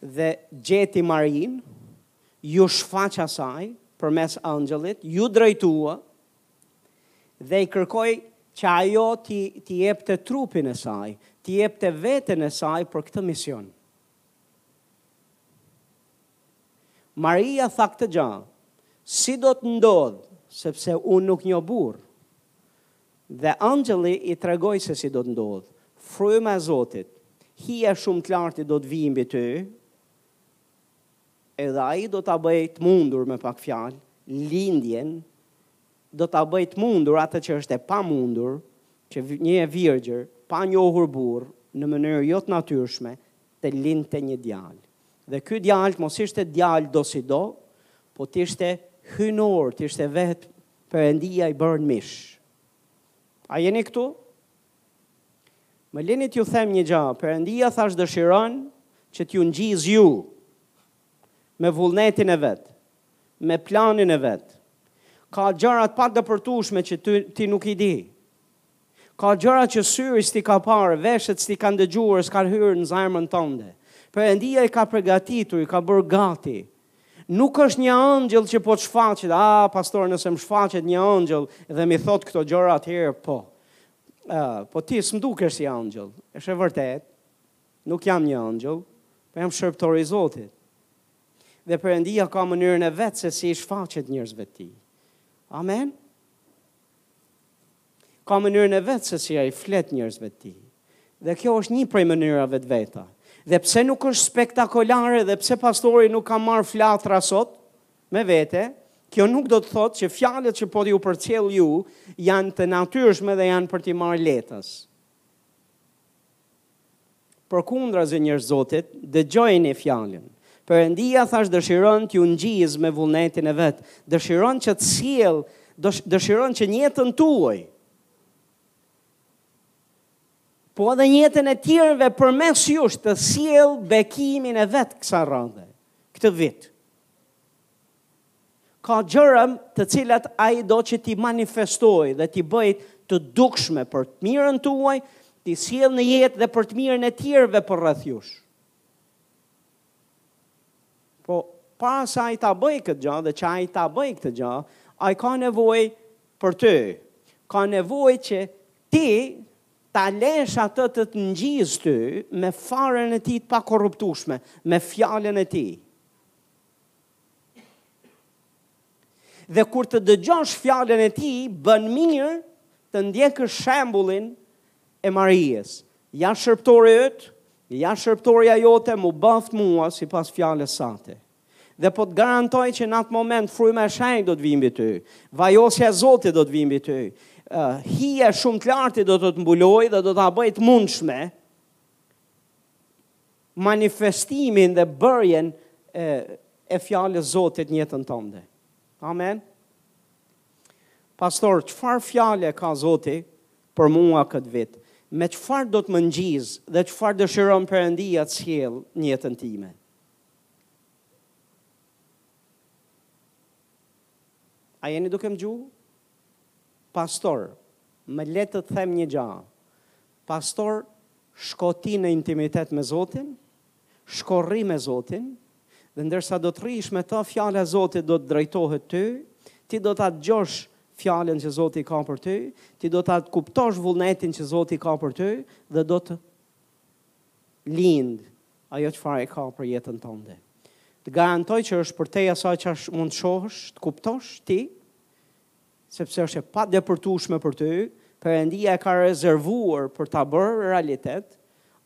dhe gjeti Marinë, iu shfaq asaj, përmes angjëllit, iu drejtua, dhe i kërkoi që ajo t'i, t'i jepte trupin e saj, t'i jepte veten e saj për këtë mision. Maria tha këtë gjë, si do të ndodhë, sepse unë nuk njoh burrë. Dhe angjëlli i tregoi se si do të ndodhë, fryma e Zotit, hija e Shumë të Lartit do të vijë mbi ty, edhe ai do ta bëjë të mundur me pak fjalë lindjen do ta bëjë të mundur atë që është e pamundur, që një e virgjër, pa njohur burrë, në mënyrë jo të natyrshme, të lindte një djalë. Dhe ky djalë të mos ishte djalë dosido, po të ishte hyjnor, të ishte vetë Perëndia i bërë në mish. A jeni këtu? Më lini t'ju them një gjë, Perëndia thash dëshiron që t'ju ngjizë ju. me vullnetin e vet, me planin e vet. Ka gjëra të padepërtueshme që ty, ti nuk i di. Ka gjëra që syri s't'i ka parë, veshët s't'i kanë dëgjuar, s'kanë hyrë në zemrën tënde. Perëndia i ka përgatitur, i ka bërë gati. Nuk është një ëngjëll që po të shfaqet, a, ah, pastor, nëse më shfaqet një ëngjëll dhe m'i thotë këto gjëra atëherë, po. Uh, po ti s'më dukesh si ëngjëll, është e vërtetë. Nuk jam një ëngjëll, por jam shërbëtor i Zotit. Dhe Perëndia ka mënyrën e vet se si i shfaqet njerëzve të tij. Amen. Ka mënyrën e vet se si ai flet njerëzve të tij. Dhe kjo është një prej mënyrave të veta. Dhe pse nuk është spektakolare dhe pse pastori nuk ka marrë flatra sot me vete, kjo nuk do të thotë që fjalët që po t'ju përcjell ju janë të natyrshme dhe janë për t'i marrë lehtas. Përkundrazi njerëz Zotit, dëgjojeni fjalën. Perëndia thashë dëshiron t'ju ngjizë me vullnetin e vet, dëshiron që të sjellë, dëshiron që në jetën tuaj, po edhe në jetën e tjerëve përmes jush të sjellë bekimin e vet kësaj radhe, këtë vit. Ka gjëra të cilat ai do që t'i manifestojë dhe t'i bëjë të dukshme për të mirën tuaj, t'i sjellë në jetë dhe për të mirën e tjerëve përreth jush. Po para se ai ta bëjë këtë gjë dhe që ai ta bëjë këtë gjë, ai ka nevojë për ty. Ka nevojë që ti ta lesh atë të të ngjizë ty me farën e tij të pakorruptueshme, me fjalën e tij. Dhe kur të dëgjosh fjalën e tij, bën mirë të ndjekësh shembulin e Marias. Ja shërbëtori yt, ja shërbëtorja jote m'u bëftë mua sipas fjalës sate. Dhe po të garantoj që në atë moment Fryma e Shenjtë do të vijë mbi ty, vajosja e Zotit do të vijë mbi ty, uh, hija e Shumë të Lartit do të të mbulojë dhe do ta bëjë të mundshme, manifestimin dhe bërjen e, e fjalës Zotit në jetën tënde. Amen. Pastor, çfarë fjale ka Zoti për mua këtë vit? Me çfarë do të më ngjizë dhe çfarë dëshiron Perëndia të sjellë në jetën time? A jeni duke më dëgju? Pastor, më le të të them një gjë. Pastor, shko ti në intimitet me Zotin, shko rri me Zotin, dhe ndërsa do të rrish me të, fjala e Zotit do të drejtohet ty, ti do ta dëgjosh fjalën që Zoti ka për ty, ti do ta kuptosh vullnetin që Zoti ka për ty dhe do të lindë ajo çfarë e ka për jetën tënde. Të garantoj që është përtej asaj që mund të shohësh, të kuptosh ti, sepse është e padepërtueshme për ty, Perëndia e ka rezervuar për ta bërë realitet,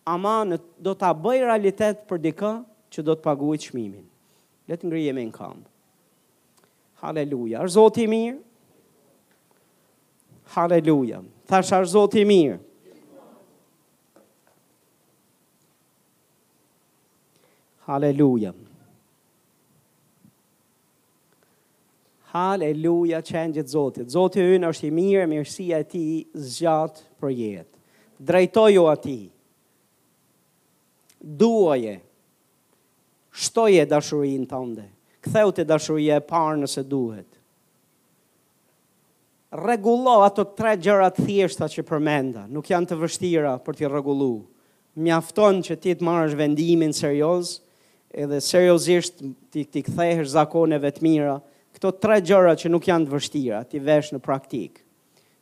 ama do ta bëjë realitet për dikë që do të paguajë çmimin. Le të ngrihemi në këmbë. Haleluja. Është Zoti i mirë. Haleluja. Thashë është Zoti i mirë. Haleluja. Haleluja Qengjit Zotit. Zoti ynë është i mirë e mirësia e tij zgjat për jetë. Drejtoju atij. Duaje. Shtoje dashurinë tënde. Ktheu te dashuria e parë nëse duhet. Rregullo ato tre gjëra të thjeshta që përmenda, nuk janë të vështira për t'i rregullu. Mjafton që ti të marrësh vendimin serioz edhe seriozisht t'i t'i kthehesh zakoneve të mira, këto tre gjëra që nuk janë të vështira, t'i vesh në praktikë.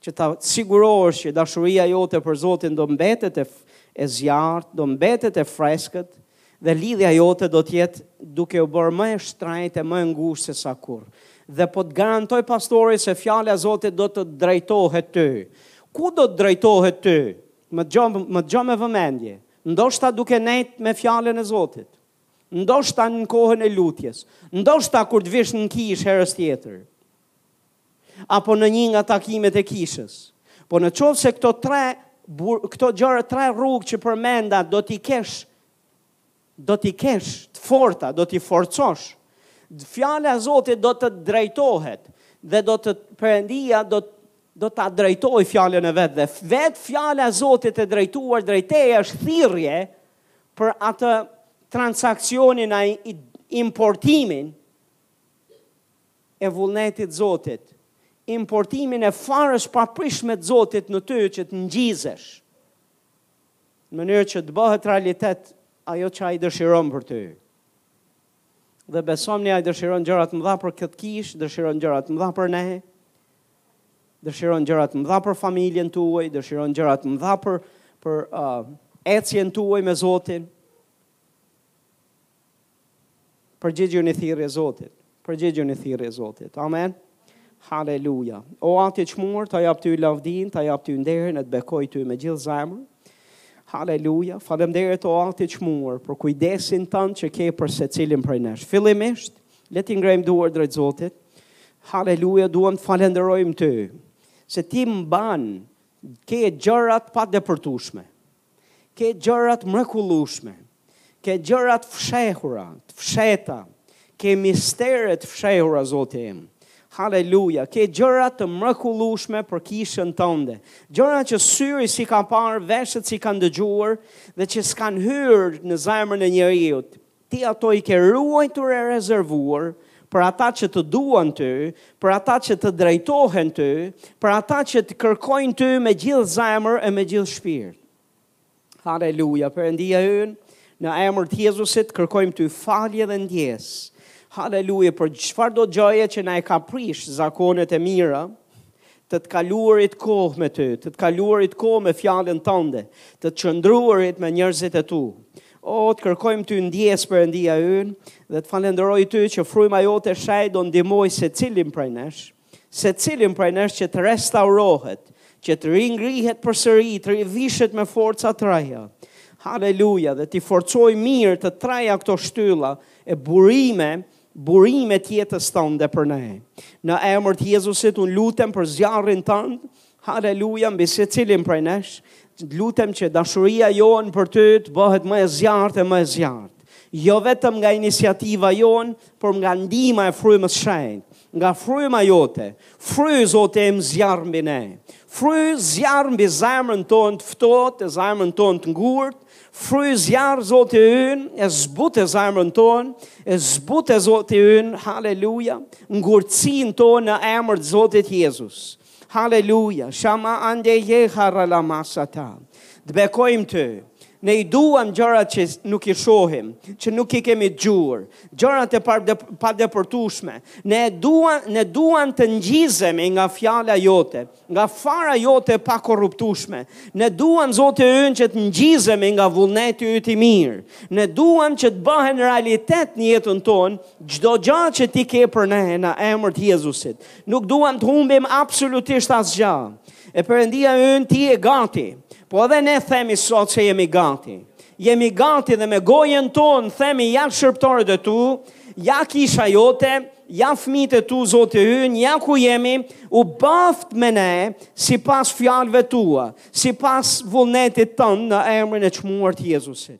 që ta sigurohesh që dashuria jote për Zotin do mbetet e, e zjarrtë, do mbetet e freskët dhe lidhja jote do të jetë duke u bërë më e shtrenjtë e më e ngushtë se sa kurrë. Dhe po të garanton pastori se fjala e Zotit do të drejtohet ty. Ku do të drejtohet ty? Më dëgjo, më dëgjo me vëmendje. Ndoshta duke nejt me fjalën e Zotit. Ndoshta në kohën e lutjes. Ndoshta kur të vish në kishë herës tjetër. apo në një nga takimet e kishës. Po në qoftë se këto tre, këto gjë tre rrugë që përmenda do t'i kesh, do t'i kesh të forta, do t'i forcosh, fjala e Zotit do të drejtohet dhe do të Perëndia do të do ta drejtojë fjalën e vet dhe vetë fjala e Zotit e drejtuar drejt teje është thirrje për atë transaksionin a importimin e vullnetit Zotit, importimin e farës paprishshme të Zotit në ty që të ngjizesh, në mënyrë që të bëhet realitet ajo që ai dëshiron për ty. Dhe besomëni ai dëshiron gjëra të mëdha për këtë kishë, dëshiron gjëra të mëdha për ne. Dëshiron gjëra të mëdha për familjen tuaj, dëshiron gjëra të mëdha për për uh, ecjen tuaj me Zotin. Përgjigjuni thirrjes Zotit. Përgjigjuni thirrjes Zotit. Amen. Haleluja. O Ati i çmuar, ta jap ty lavdinë, ta jap ty nderin e të bekoj ty me gjithë zemër. Haleluja. Faleminderit o Ati i çmuar për kujdesin tënd që ke për secilin prej nesh. Fillimisht, le të ngrejmë duart drejt Zotit. Haleluja, duam të të falenderojmë ty se ti mban ke gjëra të padepërtueshme. Ke gjëra të mrekullueshme. Ke gjëra të fshehura, të fshehta. Ke mistere të fshehura, Zoti im. Haleluja, ke gjëra të mrekullueshme për kishën tënde. Gjëra që syri s'i ka parë, veshët s'i kanë dëgjuar dhe që s'kanë hyrë në zemrën e njeriut. Ti ato i ke ruajtur e rezervuar për ata që të duan ty, për ata që të drejtohen ty, për ata që të kërkojnë ty me gjithë zemër e me gjithë shpirt. Haleluja, Perëndia ynë, në emër të Jezusit të kërkojmë ty falje dhe ndjesë. Haleluja, për çfarëdo gjëje që na e ka prish zakonet e mira, të të kaluarit kohë me ty, të të kaluarit kohë me fjalën tënde, të të qëndruarit me njerëzit e tu. O, të kërkojmë ty ndjesë Perëndia ynë dhe të falenderoj ty që fryma jote e shenjtë do ndihmojë secilin prej nesh. Secilin prej nesh që të restaurohet, që të ringrihet përsëri, të rivishet me forca të reja. Haleluja dhe t'i forcojë mirë të treja këto shtylla e burime, burime të jetës tënde për ne. Në emër të Jezusit unë lutem për zjarrin tënd, Haleluja mbi secilin prej nesh. Lutem që dashuria jonë për ty të bëhet më e zjarrtë e më e zjarrtë. Jo vetëm nga iniciativa jonë, por nga ndihma e frymës shenjtë, nga fryma jote. Fry Zoti im zjarr mbi ne. Fry zjarr mbi zemrën tonë të ftohtë, e zemrën tonë të ngurtë. Fry zjarr Zoti ynë, e zbute zemrën tonë, e zbute Zoti ynë. Haleluja. Ngurtësinë tonë në emër të Zotit Jezus. Haleluja, shama ande je harra la masa ta. Të bekojmë ty. Ne i duam gjërat që nuk i shohim, që nuk i kemi dëgjuar, gjërat e padepërtueshme. Ne duam, ne duam të ngjizemi nga fjala jote, nga fara jote e pakorruptueshme. Ne duam Zoti ynë që të ngjizemi nga vullneti yt i mirë. Ne duam që të bëhen realitet në jetën tonë çdo gjë që ti ke për ne në emër të Jezusit. Nuk duam të humbim absolutisht asgjë. E Perëndia ynë ti je gati. Po edhe ne themi sot se jemi gati. Jemi gati dhe me gojën tonë themi ja shërbëtorët e tu, ja kisha jote, ja fëmijët e tu Zoti ynë, ja ku jemi, u bëft me ne sipas fjalëve të tua, sipas vullnetit tënd në emrin e çmuar të Jezusit.